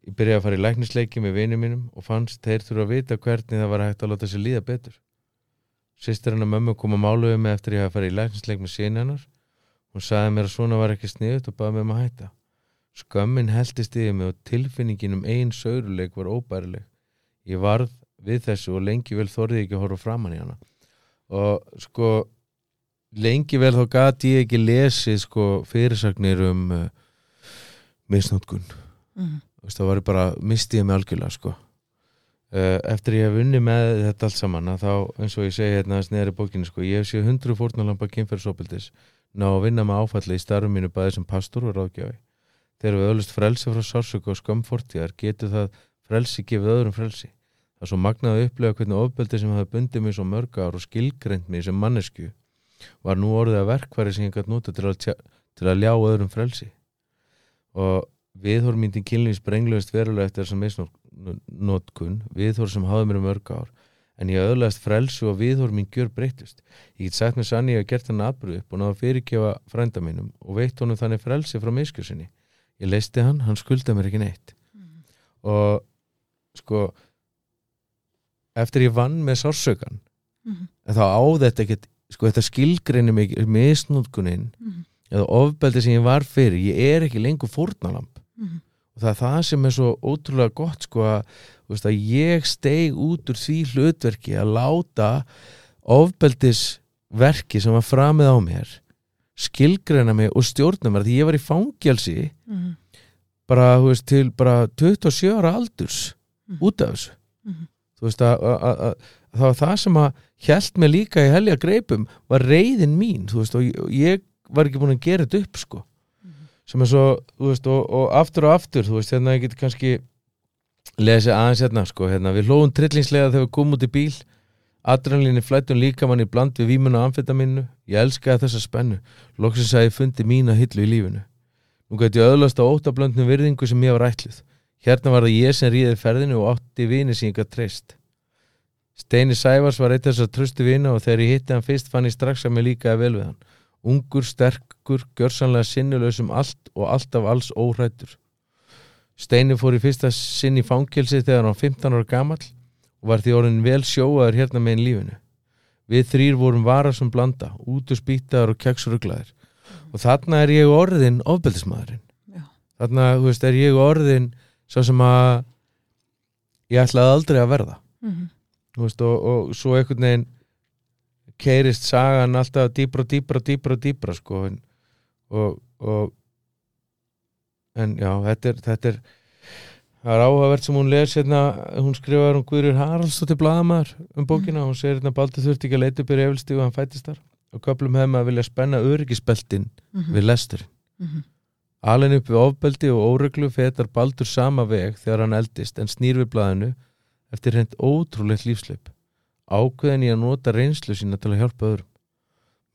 B: ég byrjaði að fara í læknisleiki með vinið mínum og fannst þeir þurfa að vita hvernig það var hægt að láta sér líða betur sýstir hennar mömmu kom að máluðu mig eftir ég hafa farið í læknisleik með sín hennar. Hún sagði mér að svona var ekki sniðut og baði mig um að hætta. Skömmin heldist yfir mig og tilfinningin um eigin sauruleik var óbærileg. Ég varð við þessu og lengi vel þorði ég ekki að horfa framan í hana. Og sko lengi vel þá gati ég ekki lesið sko fyrirsagnir um uh, misnótkun. Þú veist, það var bara, misti ég mig algjörlega sko eftir ég hef unni með þetta allt saman þá eins og ég segi hérna sneri bókinu sko ég hef séð hundru fórnalampa kynferðsopildis ná að vinna með áfalli í starfum mínu bæði sem pastor og ráðgjafi. Þegar við öllust frelsi frá sársöku og skömmfortíðar getur það frelsi gefið öðrum frelsi. Það er svo magnað að upplega hvernig ofbeldi sem hafi bundið mig svo mörg ár og skilgreint mig sem mannesku var nú orðið að verkværi sem ég gætt nota til að, til að ljá öðrum frelsi. Og viðhormyndin kynlýfis brengluðist verulega eftir þessum misnotkun viðhor sem hafði mér um mörg ár en ég öðlaðist frelsu og viðhor mín gjör breytust ég get sagt með sann ég hef gert hann aðbröð upp og náða fyrirgefa frænda mínum og veitt honum þannig frelsi frá miskjössinni ég leisti hann, hann skulda mér ekki neitt
A: Mhm.
B: og sko eftir ég vann með sársökan en þá á þetta ekkert sko þetta skilgreinu mig misnótkunin
A: Mhm.
B: eða ofbeldi sem ég var fyrir ég er ekki lengur fórnalamb
A: Mhm.
B: Og það er það sem er svo ótrúlega gott sko að, veist, að ég steig út úr því hlutverki að láta ofbeldisverki sem var framið á mér skilgreina mig og stjórna mér því ég var í fangelsi
A: Mhm.
B: bara, þú veist, til bara 27 ára aldurs
A: Mhm.
B: út af þessu
A: Mhm.
B: þú veist að, að, að, að það var það sem að hjælt mig líka í helja greipum var reyðin mín og ég, var ekki búin að gera þetta upp sko. Sem er svo, þú veist, og, og aftur og aftur þú veist, hérna ég get kannski lesið aðeins hérna, sko, hérna við hlóðum trillingslega þegar við komum út í bíl. Adrenalíni flættum líka mann í bland við vímuna og amfetaminu, ég elskaði þessa spennu. Loksins að ég fundi mína hillu í lífinu. Nú gæti ég öðlast á óttablöndnum virðingu sem ég var ætluð. Hérna var það ég sem ríði ferðinu og átti vini sem ég gætt treyst. Steini Sævars var eitt þessar tröstu vina og þegar ég hitti hann fyrst fann ég strax að mér líkaði vel við hann ungur, sterkur, gjörsanlega sinnulegs um allt og alltaf alls óhrættur Steini fór í fyrsta sinn í fangelsi þegar hann var 15 ára gamall og var því orðin vel sjóaður hérna með lífinu. Við þrýr vorum varar sem blanda út og spýtaðar og keksuruglaðir og þarna er ég orðin ofbeldismæðurinn þarna, þú veist, er ég orðin svo sem að ég ætlaði aldrei að verða.
A: Mhm,
B: Þú veist, og, og svo einhvern veginn keirist sagan alltaf dýbra og dýbra og dýbra og dýbra sko en, og, og en já, þetta er þetta er það er áhugavert sem hún les hérna, hún skrifar um Guðrir Haraldsdóttir blaðamæður um bókina og hún segir hérna Baldur þurfti ekki að leita upp í reyfilstígu hann fættist þar. Og köplum maður að vilja spenna öryggisbeltin
A: mhm,
B: við lestur
A: mhm,
B: Alin upp við ofbeldi og óreglu fetar Baldur sama veg þegar hann eldist en snýr við blaðinu eftir hreint ótrúlegt lífsleip. Ákveðin í að nota reynslu sína til að hjálpa öðrum.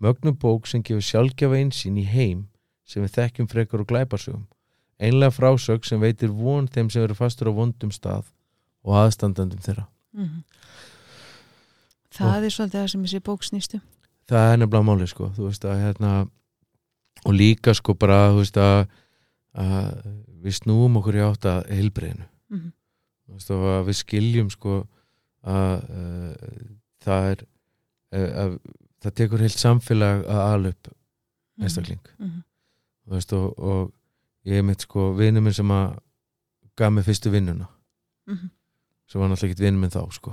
B: Mögnum bók sem gefur sjálfgjafa einsýn í heim sem við þekkjum frekar og glæparsögum. Einlega frásög sem veitir von þeim sem eru fastur á vondum stað og aðstandandum þeirra.
A: mhm. Það er svolítið það sem þessi bók snýstu
B: það er nefnilega máli sko þú veist að hérna og líka sko bara þú veist að, að við snúum okkur í átt að heilbreyðinu
A: Mhm.
B: þú veist og að við skiljum sko að uh, það er uh, að það tekur heilt samfélag að ala upp einstakling.
A: Mhm,
B: þú veist og, og ég er mitt sko vinur minn sem að gaf mig fyrstu vinnuna.
A: Mhm,
B: sem var náttúrulega ekki vinnur minn þá sko.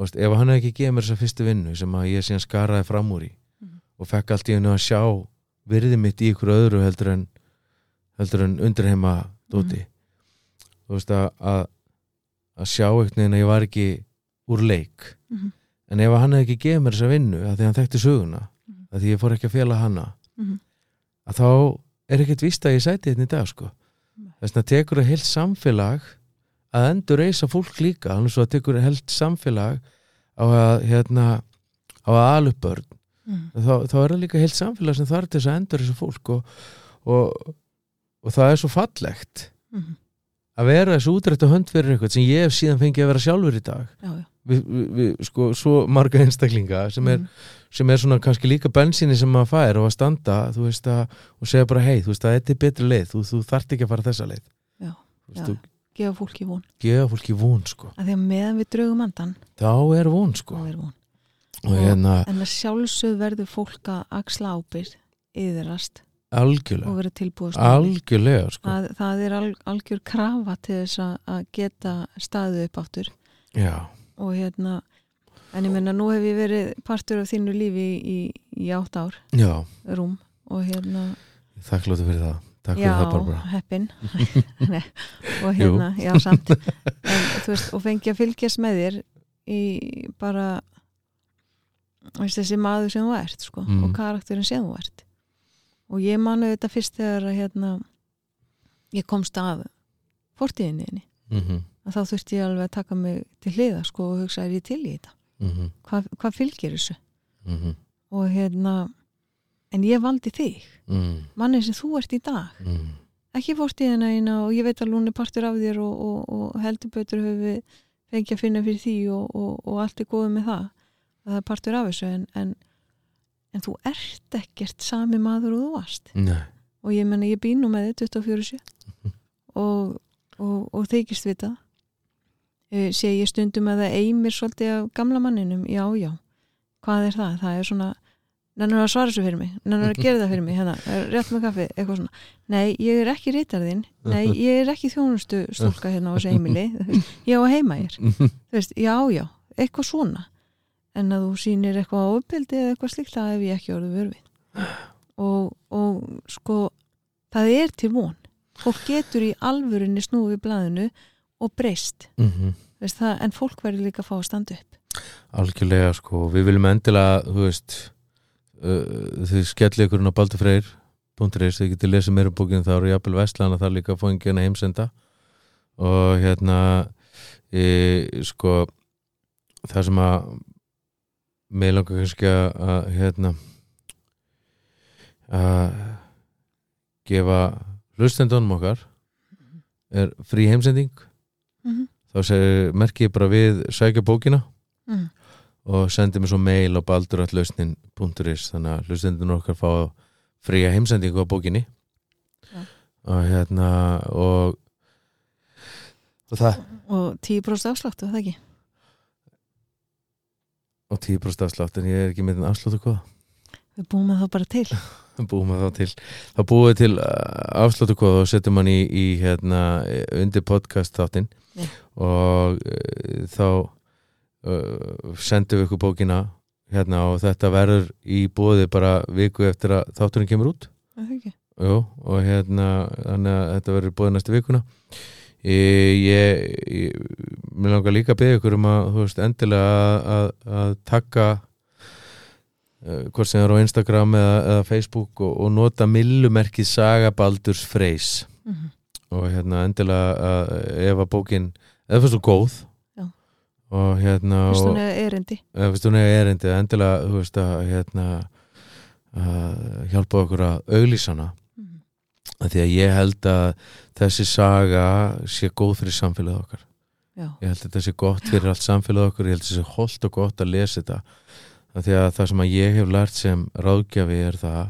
B: Veist, ef hann hefði ekki gefið mér þessa fyrstu vinnu sem að ég síðan skaraði fram úr í
A: Mhm.
B: og fekk allt í hennu að sjá virði mitt í ykkur öðru heldur en heldur en undirheima dóti þú veist að að, að sjá einhvern veginn að ég var ekki úr leik.
A: Mhm,
B: en ef hann hefði ekki gefið mér þessa vinnu að því hann þekkti söguna
A: Mhm.
B: að því ég fór ekki að fela hana
A: mhm,
B: að þá er ekkert víst að ég sæti þetta í dag sko. Þess að tekur það heilt samfélag að endur reysa fólk líka. Þannig að tekur það heilt samfélag á að hérna á að alupbörn
A: mhm,
B: þá, þá er það líka heilt samfélag sem þarf til þess að endur þessu fólk og, og, og það er svo fallegt.
A: Mhm.
B: Að vera þessu útrættu hönd fyrir eitthvað sem ég hef síðan fengið að vera sjálfur í dag.
A: Já, já.
B: Við, við, við sko svo marga einstaklinga sem er,
A: Mhm,
B: sem er svona kannski líka bensíni sem maður fær og að standa þú veist að, og segja bara hei, þú veist að þetta er betri leið, þú, þú þarft ekki að fara þessa leið.
A: Já,
B: þú veist, þú
A: Gefa fólki von.
B: Gefa fólki von sko.
A: Að Því að meðan við draugum andan
B: þá er von sko.
A: er von.
B: Og hérna
A: En að sjálfsög verður fólk að axla ábyrð yðrast og
B: algjörlega,
A: vera tilbúið að
B: algjörlega sko.
A: Það, það er al, algjör krafa til þess að, að geta staðið upp áttur
B: já,
A: og hérna en ég menna nú hef ég verið partur af þínu lífi í, í, í átt ár.
B: Já,
A: rúm. Og hérna
B: þakkláttu fyrir það. Takk
A: já,
B: fyrir það Barbara.
A: heppin. Og hérna, já samt. En, veist, og fengi að fylgjast með þér í bara veist, þessi maður sem þú ert sko,
B: Mm.
A: og karakterin sem þú ert og ég manu þetta fyrst þegar hérna, ég komst að fortíðinni
B: mm
A: að þá þurfti ég alveg að taka mig til hliða sko, og hugsa er ég til í þetta?
B: -hmm.
A: hvað, hvað fylgir þessu?
B: Mm
A: og hérna en ég valdi þig,
B: -hmm.
A: manni sem þú ert í dag.
B: Mm
A: ekki fórstíðina eina og ég veit að er partur af þér og, og, og heldur betur höfum við fengið að finna fyrir því og, og, og allt er góðið með það. Að það er partur af þessu en, en, en þú ert ekkert sami maður og þú varst.
B: Nei,
A: og ég menna ég býnum með þið 24-7 og, og, og þykist við það e, sé ég stundum að það eimir svolítið af gamla manninum, já já. Hvað er það? Það er svona nennar að svara svo fyrir mig, nennar að gera það fyrir mig? Hérna, rétt með kaffi, eitthvað svona. Nei, ég er ekki rítarðinn, nei, ég er ekki þjónustu stúlka hérna á þessu heimili. Ég á heima ég þú veist, já, já, eitthvað svona en að þú sýnir eitthvað ábyldi eða eitthvað slíkt, það hef ég ekki orðið vörfið og, og sko það er til von. Fólk getur í alvörunni snúið við blaðinu og breyst.
B: Mm
A: veist, það, en fólk verður líka að fá að standa upp.
B: Algjörlega sko. Við viljum endilega, þú veist uh, þið skellið ykkur inn á baldurfreyr.is þið getið lesið meira um bókinu þá eru jafnvel vestlana þar líka að fá engina heimsenda. Og hérna e, sko það sem að mig langar kannski að, hérna að gefa hlustendunum okkar er frí heimsending
A: mm -hmm.
B: þá segir, merki ég bara við sækja bókina
A: mm.
B: og sendi mér svo mail á baldurallausnin.is þannig að hlustendunum okkar fá fría heimsendingu á bókinni
A: Já.
B: og hérna og og það
A: og 10% afsláttu, það ekki
B: og 10% afslátt en ég er ekki með den afsláttu hvað?
A: Við búum að það bara til.
B: Búum við þá til. Þá búum við til afsláttu hvað og setjum hann í, í hérna undir podcast þáttinn.
A: Já.
B: og uh, þá uh, sendum við ykkur bókina hérna og þetta verður í bóði bara viku eftir að þátturinn kemur út.
A: Er það ekki?
B: Jú, og hérna þetta verður bóðið næstu vikuna ég, ég, mér langar líka að beða ykkur um að þú veist endilega að, að, að taka uh, hvort sem er á Instagram eða, eða Facebook og, og nota millumerkið Sagabaldurs Freys.
A: Mm
B: og hérna endilega að, ef að bókin eða fyrst þú góð?
A: Já.
B: og hérna
A: Fyrst
B: og,
A: er erindi?
B: Eða fyrst hún er erindi? Endilega veist að hérna að hjálpa okkur að
A: Mhm.
B: Að því að ég held að þessi saga sé góð fyrir samfélagið okkar
A: Já,
B: ég held að þetta sé gott fyrir allt samfélagið okkar ég held að þetta sé holdt og gott að lesa þetta að því að það sem að ég hef lært sem ráðgjafi er það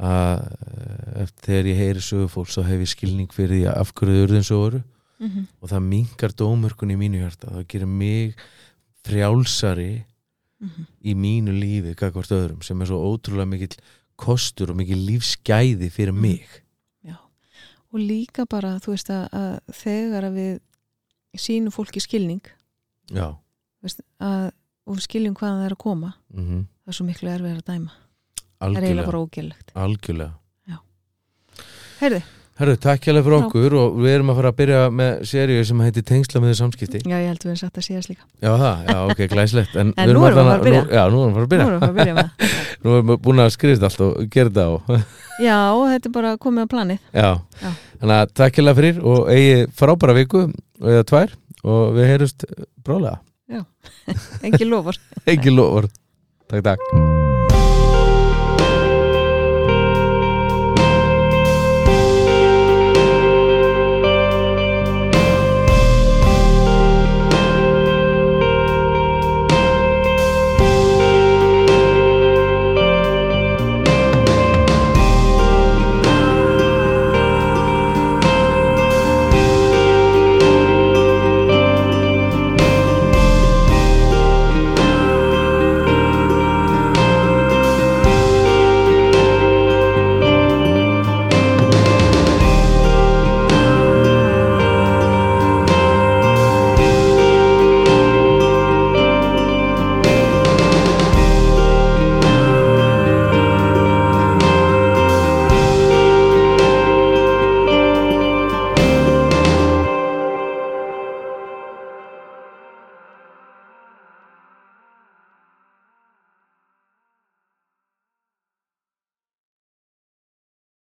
B: að eh, eftir þegar ég heyri sögu fólks þá hef ég skilning fyrir því að af hverju urðin svo voru
A: Mhm.
B: og það minkar dómörkun í mínu hjarta það gerir mig frjálsari
A: Mhm.
B: í mínu lífi gagvart öðrum sem er svo ótrúlega mikill kostur og mikill lífsgæði fyrir
A: Mm.
B: mig
A: og líka bara þú veist að, að þegar að við sínum fólki skilning veist, að, og við skiljum hvaðan það er að koma
B: mm
A: það er svo miklu erfið að dæma. Það er eiginlega
B: algjörlega.
A: bara ógællegt
B: algjörlega.
A: Heyrði,
B: Herru, takk hérlega fyrir okkur og við erum að fara að byrja með seríu sem heitir Tengsla með samskipti.
A: Já ég held við erum satt að síðast líka.
B: Já, það, já, ok, glæslegt En,
A: En nú erum við að fara að byrja.
B: nú, Já, nú erum við að fara að
A: Nú
B: byrja
A: erum við að byrja með það.
B: Nú erum við búin að skrifst allt og gera þetta á
A: Já, þetta er bara komið á planið.
B: Já,
A: Já.
B: þannig að takk hérlega fyrir og eigi frábæra viku eða tvær og við heyrust brálega
A: Engi lofar
B: Ekki lofur Takk, takk